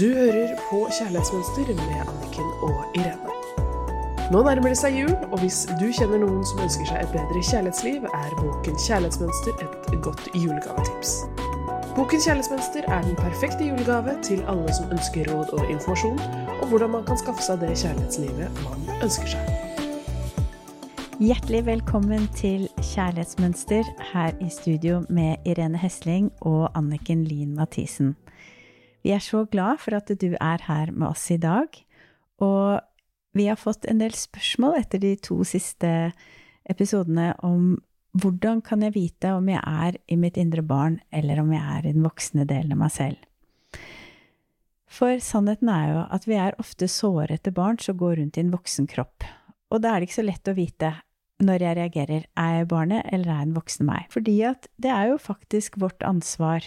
Du hører på Kjærlighetsmønster med Anniken og Irene. Nå nærmer det seg jul, og hvis du kjenner noen som ønsker seg et bedre kjærlighetsliv, er boken Kjærlighetsmønster et godt julegavetips. Boken Kjærlighetsmønster er den perfekte julegave til alle som ønsker råd og informasjon om hvordan man kan skaffe seg det kjærlighetslivet man ønsker seg. Hjertelig velkommen til Kjærlighetsmønster her i studio med Irene Hesling og Anniken Lien Mathisen. Vi er så glad for at du er her med oss i dag. Og vi har fått en del spørsmål etter de to siste episodene om hvordan kan jeg vite om jeg er i mitt indre barn, eller om jeg er i den voksne delen av meg selv. For sannheten er jo at vi er ofte sårete barn som går rundt i en voksen kropp. Og da er det ikke så lett å vite når jeg reagerer, er jeg barnet eller er jeg den voksne meg? Fordi at det er jo faktisk vårt ansvar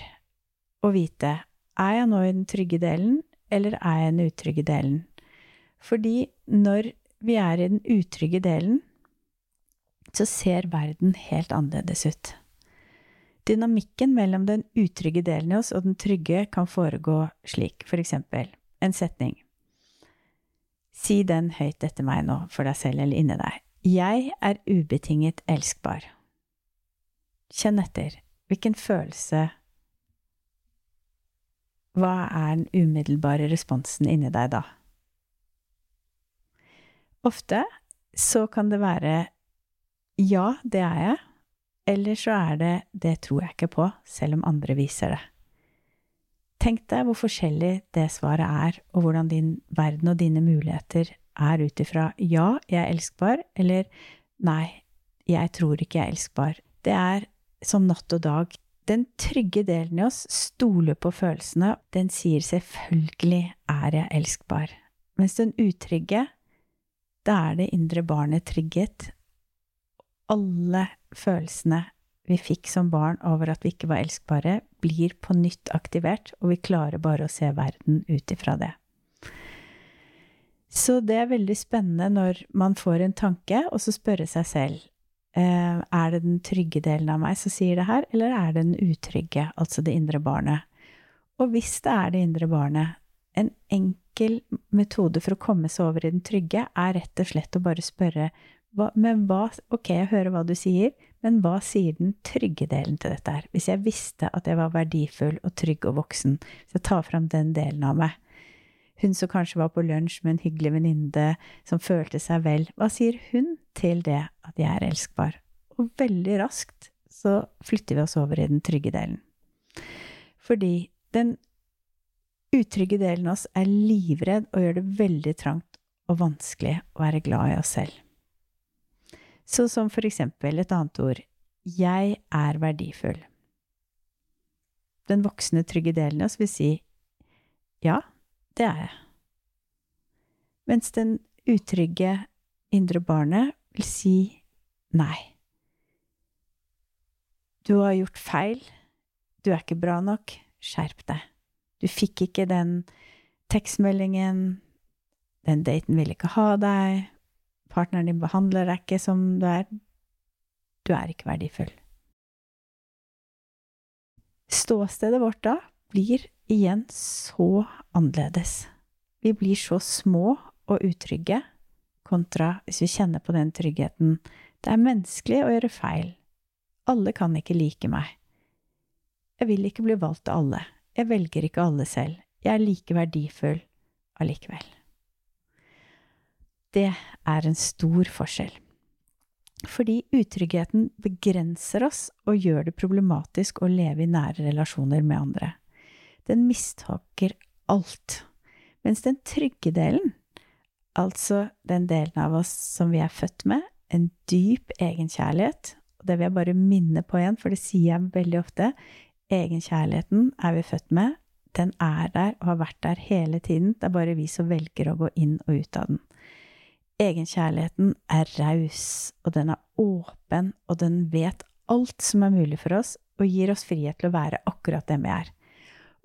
å vite er jeg nå i den trygge delen, eller er jeg i den utrygge delen? Fordi når vi er i den utrygge delen, så ser verden helt annerledes ut. Dynamikken mellom den utrygge delen i oss og den trygge kan foregå slik, for eksempel en setning. Si den høyt etter meg nå, for deg selv eller inni deg. Jeg er ubetinget elskbar. Kjenn etter. Hvilken følelse hva er den umiddelbare responsen inni deg da? Ofte så kan det være ja, det er jeg, eller så er det det tror jeg ikke på, selv om andre viser det. Tenk deg hvor forskjellig det svaret er, og hvordan din verden og dine muligheter er ut ifra ja, jeg er elskbar, eller nei, jeg tror ikke jeg er elskbar. Det er som natt og dag. Den trygge delen i oss stoler på følelsene. Den sier selvfølgelig er jeg elskbar. Mens den utrygge, da er det indre barnet trygget. Alle følelsene vi fikk som barn over at vi ikke var elskbare, blir på nytt aktivert, og vi klarer bare å se verden ut ifra det. Så det er veldig spennende når man får en tanke, og så spørre seg selv er det den trygge delen av meg som sier det her, eller er det den utrygge, altså det indre barnet? Og hvis det er det indre barnet, en enkel metode for å komme seg over i den trygge, er rett og slett å bare spørre hva, men hva, ok, jeg hører hva du sier, men hva sier den trygge delen til dette her? Hvis jeg visste at jeg var verdifull og trygg og voksen, så ta fram den delen av meg. Hun som kanskje var på lunsj med en hyggelig venninne som følte seg vel, hva sier hun til det at jeg er elskbar? Og veldig raskt så flytter vi oss over i den trygge delen. Fordi den utrygge delen av oss er livredd og gjør det veldig trangt og vanskelig å være glad i oss selv. Så som for eksempel et annet ord jeg er verdifull. Den voksne, trygge delen av oss vil si ja, det er jeg. Mens den utrygge indre barnet vil si nei. Du har gjort feil. Du er ikke bra nok. Skjerp deg. Du fikk ikke den tekstmeldingen. Den daten vil ikke ha deg. Partneren din behandler deg ikke som du er. Du er ikke verdifull. Ståstedet vårt da blir igjen så annerledes. Vi blir så små og utrygge kontra hvis vi kjenner på den tryggheten. Det er menneskelig å gjøre feil. Alle kan ikke like meg. Jeg vil ikke bli valgt av alle. Jeg velger ikke alle selv. Jeg er like verdifull allikevel. Det er en stor forskjell. Fordi utryggheten begrenser oss og gjør det problematisk å leve i nære relasjoner med andre. Den mistaker alt. Mens den trygge delen, altså den delen av oss som vi er født med, en dyp egenkjærlighet, og det vil jeg bare minne på igjen, for det sier jeg veldig ofte, egenkjærligheten er vi født med, den er der og har vært der hele tiden, det er bare vi som velger å gå inn og ut av den. Egenkjærligheten er raus, og den er åpen, og den vet alt som er mulig for oss, og gir oss frihet til å være akkurat dem vi er.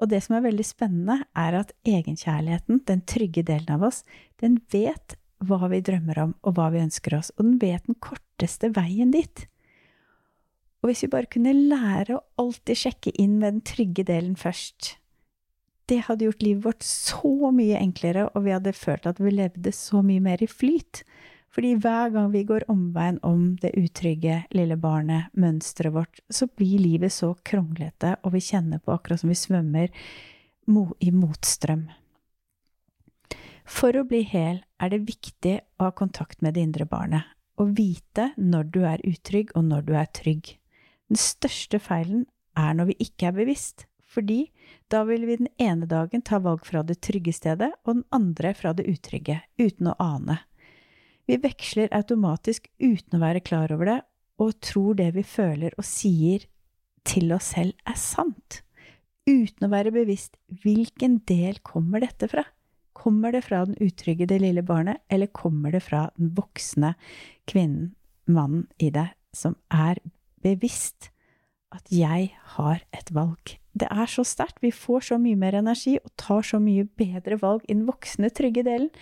Og det som er veldig spennende, er at egenkjærligheten, den trygge delen av oss, den vet hva vi drømmer om, og hva vi ønsker oss, og den vet den korteste veien dit. Og hvis vi bare kunne lære å alltid sjekke inn med den trygge delen først det hadde gjort livet vårt så mye enklere, og vi hadde følt at vi levde så mye mer i flyt. Fordi hver gang vi går omveien om det utrygge lille barnet, mønsteret vårt, så blir livet så kronglete, og vi kjenner på akkurat som vi svømmer i motstrøm. For å bli hel er det viktig å ha kontakt med det indre barnet, og vite når du er utrygg og når du er trygg. Den største feilen er når vi ikke er bevisst, fordi da vil vi den ene dagen ta valg fra det trygge stedet, og den andre fra det utrygge, uten å ane. Vi veksler automatisk uten å være klar over det, og tror det vi føler og sier til oss selv, er sant, uten å være bevisst hvilken del kommer dette fra? Kommer det fra den utrygge, det lille barnet, eller kommer det fra den voksne kvinnen, mannen i deg, som er bevisst at jeg har et valg? Det er så sterkt. Vi får så mye mer energi og tar så mye bedre valg i den voksne, trygge delen.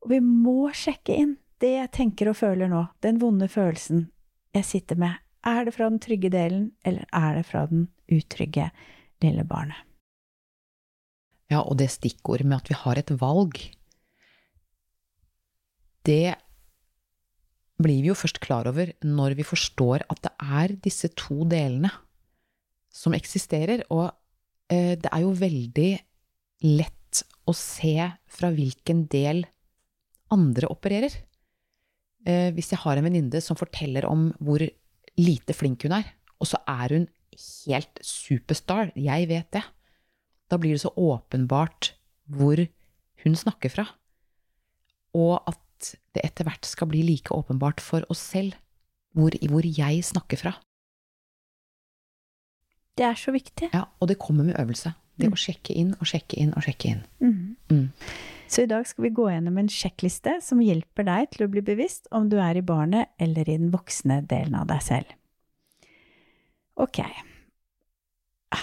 Og vi må sjekke inn det jeg tenker og føler nå, den vonde følelsen jeg sitter med. Er det fra den trygge delen, eller er det fra den utrygge lille barnet? Ja, og det stikkordet med at vi har et valg, det blir vi jo først klar over når vi forstår at det er disse to delene som eksisterer. Og eh, det er jo veldig lett å se fra hvilken del andre opererer. Eh, hvis jeg har en venninne som forteller om hvor lite flink hun er, og så er hun helt superstar, jeg vet det, da blir det så åpenbart hvor hun snakker fra. Og at det etter hvert skal bli like åpenbart for oss selv hvor, hvor jeg snakker fra. Det er så viktig. Ja, og det kommer med øvelse. Det mm. å sjekke inn og sjekke inn og sjekke inn. Mm. Mm. Så i dag skal vi gå gjennom en sjekkliste som hjelper deg til å bli bevisst om du er i barnet eller i den voksne delen av deg selv. Ok.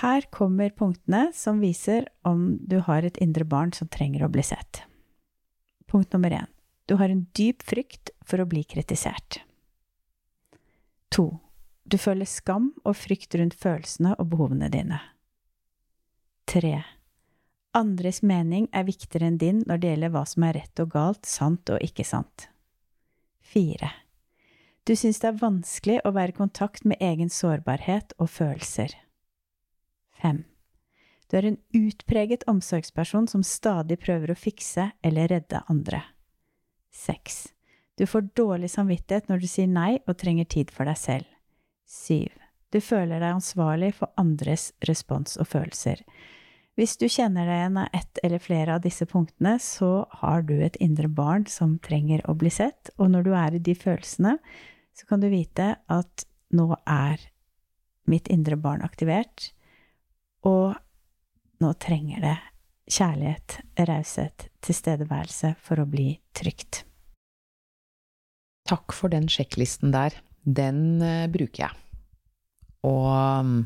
Her kommer punktene som viser om du har et indre barn som trenger å bli sett. Punkt nummer én. Du har en dyp frykt for å bli kritisert. To. Du føler skam og frykt rundt følelsene og behovene dine. Tre. Andres mening er viktigere enn din når det gjelder hva som er rett og galt, sant og ikke sant. Fire. Du syns det er vanskelig å være i kontakt med egen sårbarhet og følelser. Fem. Du er en utpreget omsorgsperson som stadig prøver å fikse eller redde andre. Seks. Du får dårlig samvittighet når du sier nei og trenger tid for deg selv. Syv. Du føler deg ansvarlig for andres respons og følelser. Hvis du kjenner deg igjen av ett eller flere av disse punktene, så har du et indre barn som trenger å bli sett, og når du er i de følelsene, så kan du vite at nå er mitt indre barn aktivert, og nå trenger det kjærlighet, raushet, tilstedeværelse for å bli trygt. Takk for den sjekklisten der den uh, bruker jeg. Og um,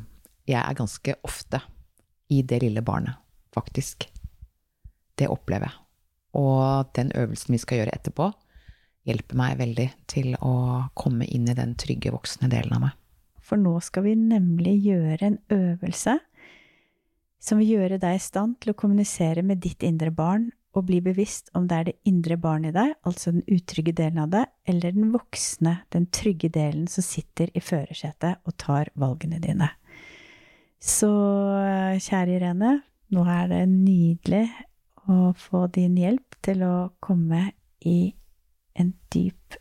jeg er ganske ofte i det lille barnet, faktisk. Det opplever jeg. Og den øvelsen vi skal gjøre etterpå, hjelper meg veldig til å komme inn i den trygge, voksne delen av meg. For nå skal vi nemlig gjøre en øvelse som vil gjøre deg i stand til å kommunisere med ditt indre barn og bli bevisst om det er det indre barnet i deg, altså den utrygge delen av deg, eller den voksne, den trygge delen som sitter i førersetet og tar valgene dine. Så kjære Irene, nå er det nydelig å få din hjelp til å komme i en dyp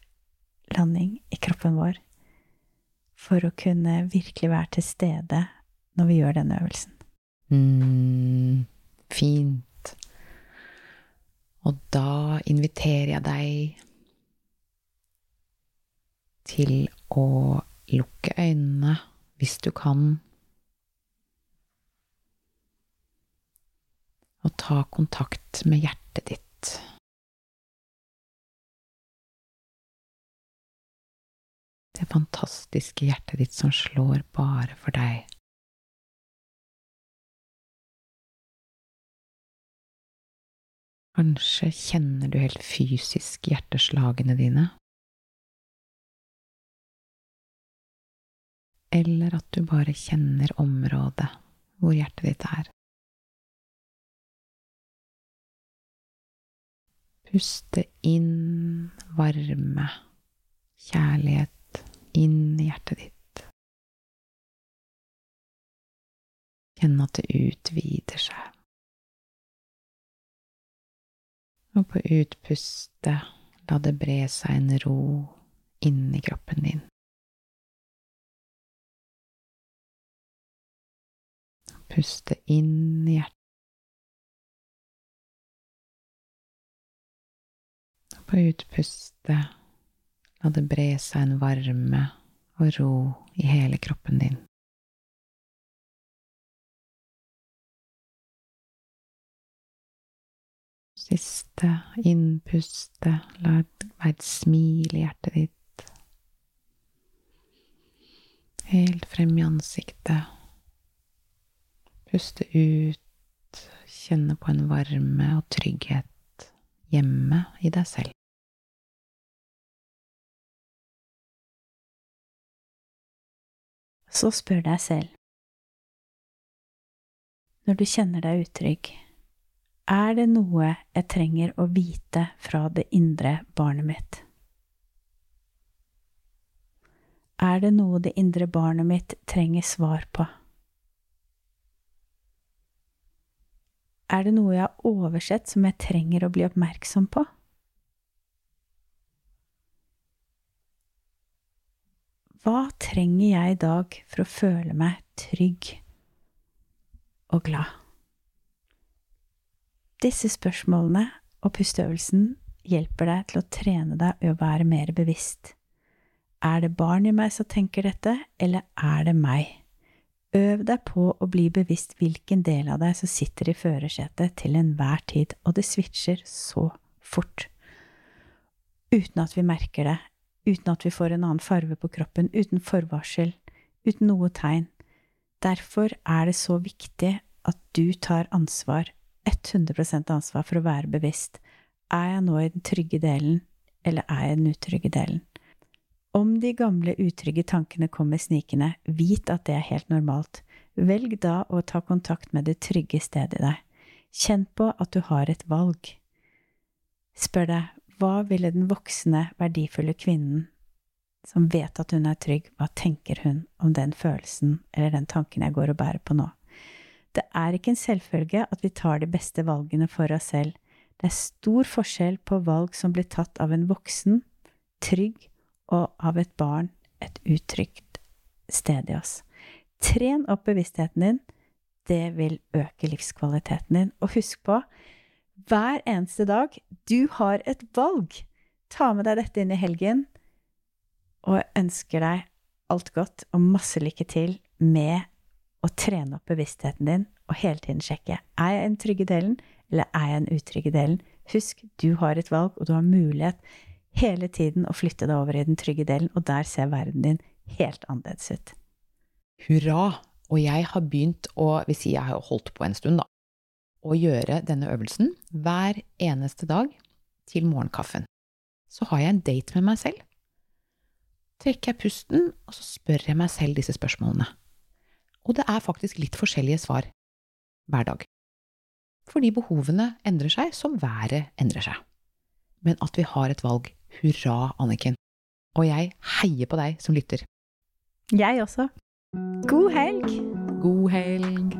landing i kroppen vår for å kunne virkelig være til stede når vi gjør denne øvelsen. Mm, fint. Og da inviterer jeg deg til å lukke øynene hvis du kan, og ta kontakt med hjertet ditt. Det fantastiske hjertet ditt som slår bare for deg. Kanskje kjenner du helt fysisk hjerteslagene dine? Eller at du bare kjenner området hvor hjertet ditt er. Puste inn varme, kjærlighet inn i hjertet ditt. Kjenn at det utvider seg. Og på utpustet la det bre seg en ro inni kroppen din. Puste inn i hjertet. På utpustet la det bre seg en varme og ro i hele kroppen din. Siste innpuste, la det være et smil i hjertet ditt. Helt frem i ansiktet. Puste ut, kjenne på en varme og trygghet hjemme i deg selv. Så spør deg selv, når du kjenner deg utrygg, er det noe jeg trenger å vite fra det indre barnet mitt? Er det noe det indre barnet mitt trenger svar på? Er det noe jeg har oversett som jeg trenger å bli oppmerksom på? Hva trenger jeg i dag for å føle meg trygg og glad? Disse spørsmålene og pusteøvelsen hjelper deg til å trene deg i å være mer bevisst. Er det barn i meg som tenker dette, eller er det meg? Øv deg på å bli bevisst hvilken del av deg som sitter i førersetet til enhver tid, og det switcher så fort. Uten at vi merker det, uten at vi får en annen farve på kroppen, uten forvarsel, uten noe tegn. Derfor er det så viktig at du tar ansvar 100% ansvar for å være bevisst. Er jeg nå i den trygge delen, eller er jeg i den utrygge delen? Om de gamle, utrygge tankene kommer snikende, vit at det er helt normalt. Velg da å ta kontakt med det trygge stedet i deg. Kjenn på at du har et valg. Spør deg, hva ville den voksne, verdifulle kvinnen som vet at hun er trygg, hva tenker hun om den følelsen eller den tanken jeg går og bærer på nå? Det er ikke en selvfølge at vi tar de beste valgene for oss selv. Det er stor forskjell på valg som blir tatt av en voksen, trygg, og av et barn, et utrygt sted i oss. Tren opp bevisstheten din. Det vil øke livskvaliteten din. Og husk på, hver eneste dag, du har et valg. Ta med deg dette inn i helgen, og ønsker deg alt godt og masse lykke til med å trene opp bevisstheten din og hele tiden sjekke er jeg i den trygge delen, eller er jeg i den utrygge delen. Husk, du har et valg, og du har mulighet hele tiden å flytte deg over i den trygge delen, og der ser verden din helt annerledes ut. Hurra! Og jeg har begynt å, hvis jeg har holdt på en stund, da, å gjøre denne øvelsen hver eneste dag til morgenkaffen. Så har jeg en date med meg selv. Trekker jeg pusten, og så spør jeg meg selv disse spørsmålene. Og det er faktisk litt forskjellige svar hver dag. Fordi behovene endrer seg som været endrer seg. Men at vi har et valg. Hurra, Anniken. Og jeg heier på deg som lytter. Jeg også. God helg! God helg!